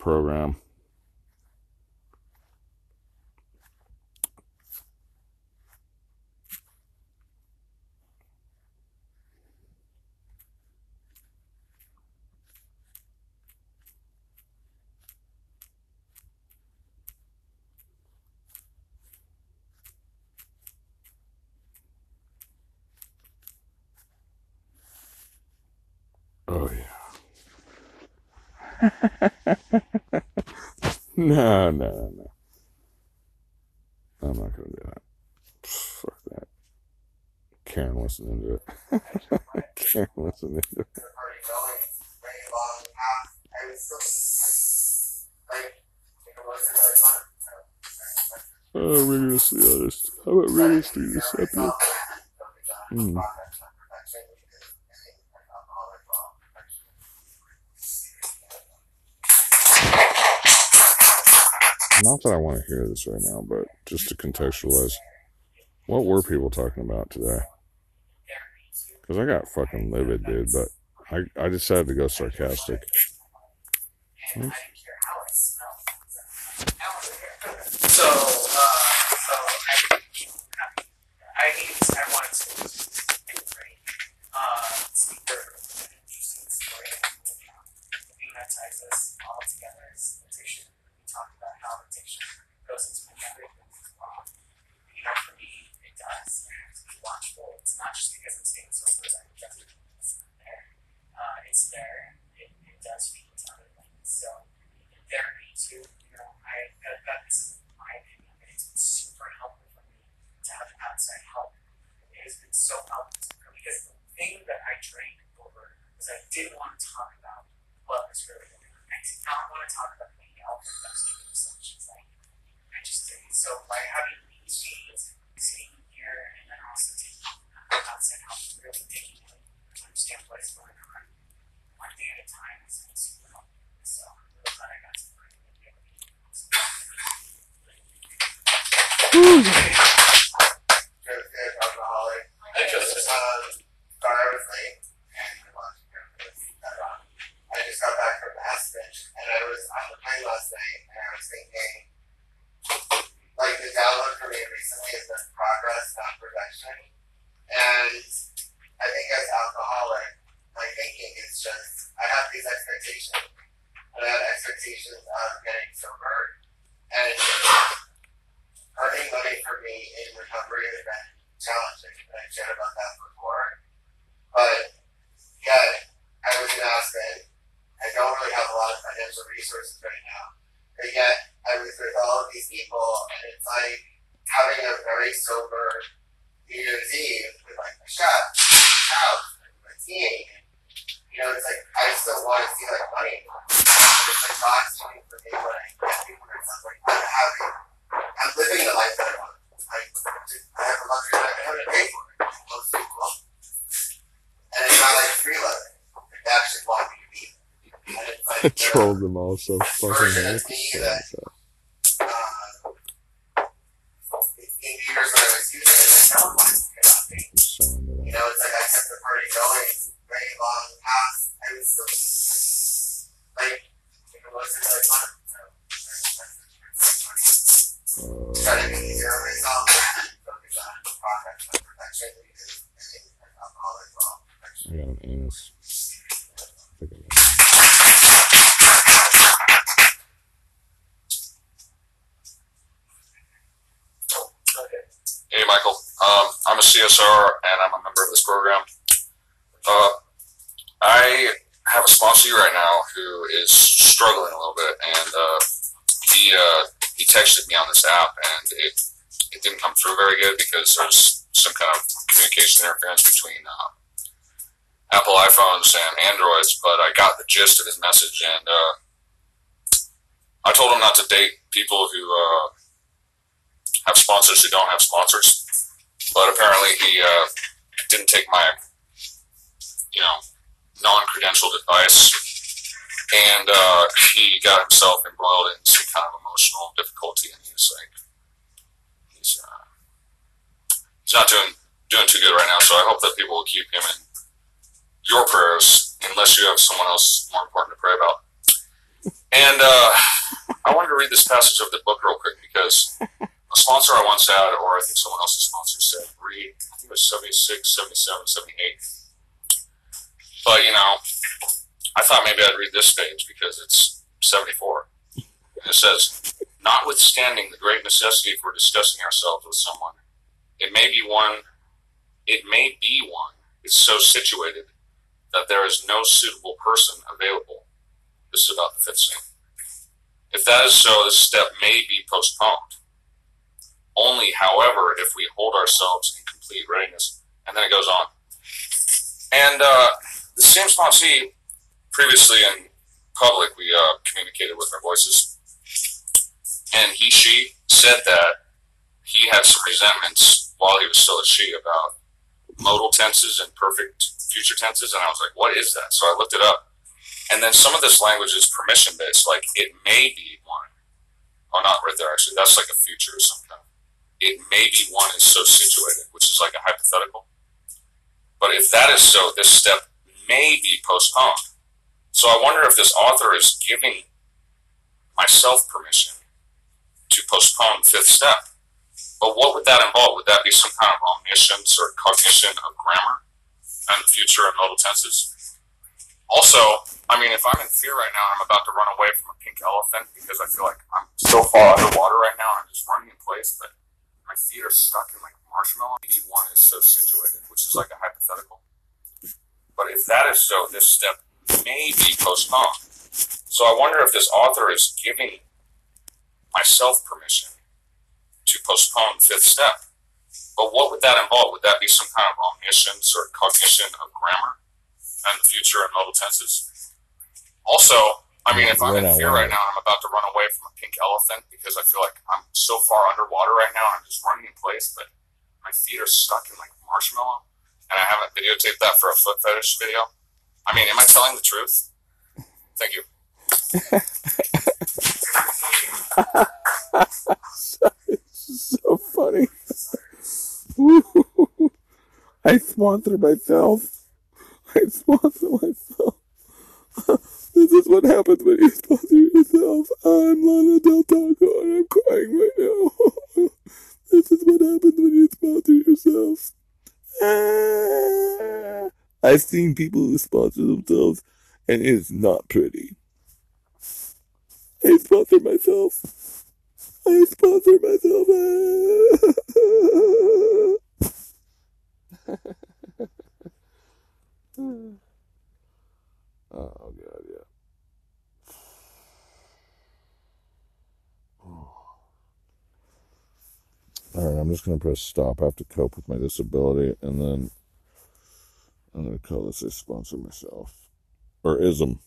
program. Oh yeah. No, no, no. I'm not gonna do that. Fuck that. Karen wasn't into it. Karen wasn't into it. going. Oh, rigorously honest. How about rigorously deceptive? Hmm. Not that I want to hear this right now, but just to contextualize, what were people talking about today? Because I got fucking livid, dude, but I, I decided to go sarcastic. And I didn't care how it smelled. So, uh, so I, I need, I wanted to make a great, uh, speaker, an interesting story. Magnetize this all together as addiction. We talked about how addiction goes into many other things as well. You know, for me, it does. I have to be watchful. It's not just because I'm staying sober that I'm just it's not there. Uh, it's there. It, it does feed into other things. So, in therapy too, you know, I that, that this is my opinion, but it's been super helpful for me to have outside help. It has been so helpful for me because the thing that I drank over was I didn't want to talk about what was really going on. I did not want to talk about the health was doing such. Like I just didn't. So by having these meetings, sitting here, and then also taking outside help, really taking it to understand what is going on, one day at a time been super helpful. So I'm really glad I got to learn and be able to do Good, good alcoholic. I just um, sorry I was late and I wanted to hear this. Um, I just got back from Aspen and I was on the plane last night and I was thinking, like the download for me recently has been progress, not perfection. And I think as alcoholic, my thinking is just I have these expectations. And I have expectations of getting sober and earning money for me in recovery has been challenging. And I shared about that before. But yet I was in Aspen. I don't really have a lot of financial resources right now. But yet I was with all of these people and it's like having a very sober New Year's Eve with like my chef, my house, and my team. You know, it's like I still want to see like money. It's like not money for me when I get people and stuff like I'm having I'm living the life that I want. Like I have a luxury that I don't have to pay for it. Most people. And it's not like free. Like, They actually want me to be. Like trolled them all so fucking version hard. of me that uh, Hey, Michael. Um, I'm a CSR and I'm a member of this program. Uh, I have a sponsor right now who is struggling a little bit, and uh, he uh, he texted me on this app, and it it didn't come through very good because there's some kind of communication interference between uh, Apple iPhones and Androids. But I got the gist of his message, and uh, I told him not to date people who. Uh, have sponsors who don't have sponsors. But apparently he uh, didn't take my, you know, non-credentialed advice, and uh, he got himself embroiled in some kind of emotional difficulty, and he's like, he's uh, he's not doing doing too good right now. So I hope that people will keep him in your prayers, unless you have someone else more important to pray about. And uh, I wanted to read this passage of the book real quick because a sponsor I once had, or I think someone else's sponsor said, read, I think it was 76, 77, 78. But, you know, I thought maybe I'd read this page because it's 74. And it says, Notwithstanding the great necessity for discussing ourselves with someone, it may be one, it may be one is so situated that there is no suitable person available. This is about the fifth scene. If that is so, this step may be postponed. Only, however, if we hold ourselves in complete readiness. And then it goes on. And uh, the same sponsee, previously in public, we uh, communicated with our voices. And he, she said that he had some resentments while he was still a she about modal tenses and perfect future tenses. And I was like, what is that? So I looked it up. And then some of this language is permission based, like it may be one. Oh, not right there, actually. That's like a future or something. It may be one is so situated, which is like a hypothetical. But if that is so, this step may be postponed. So I wonder if this author is giving myself permission to postpone fifth step. But what would that involve? Would that be some kind of omniscience or cognition of grammar and future and modal tenses? Also, I mean, if I'm in fear right now and I'm about to run away from a pink elephant because I feel like I'm so far underwater right now and I'm just running in place, but my feet are stuck in like marshmallow. Maybe one is so situated, which is like a hypothetical. But if that is so, this step may be postponed. So I wonder if this author is giving myself permission postpone fifth step. But what would that involve? Would that be some kind of omniscience or cognition of grammar and the future and modal tenses? Also, I mean, if I'm in fear right now and I'm about to run away from a pink elephant because I feel like I'm so far underwater right now and I'm just running in place, but my feet are stuck in like marshmallow and I haven't videotaped that for a foot fetish video. I mean, am I telling the truth? Thank you. so funny. I sponsor myself. I sponsor myself. this is what happens when you sponsor yourself. I'm Lana Del Taco and I'm crying right now. this is what happens when you sponsor yourself. Ah. I've seen people who sponsor themselves and it's not pretty. I sponsor myself. I sponsor myself. oh god, yeah. All right, I'm just gonna press stop. I have to cope with my disability, and then I'm gonna call this a sponsor myself or ism.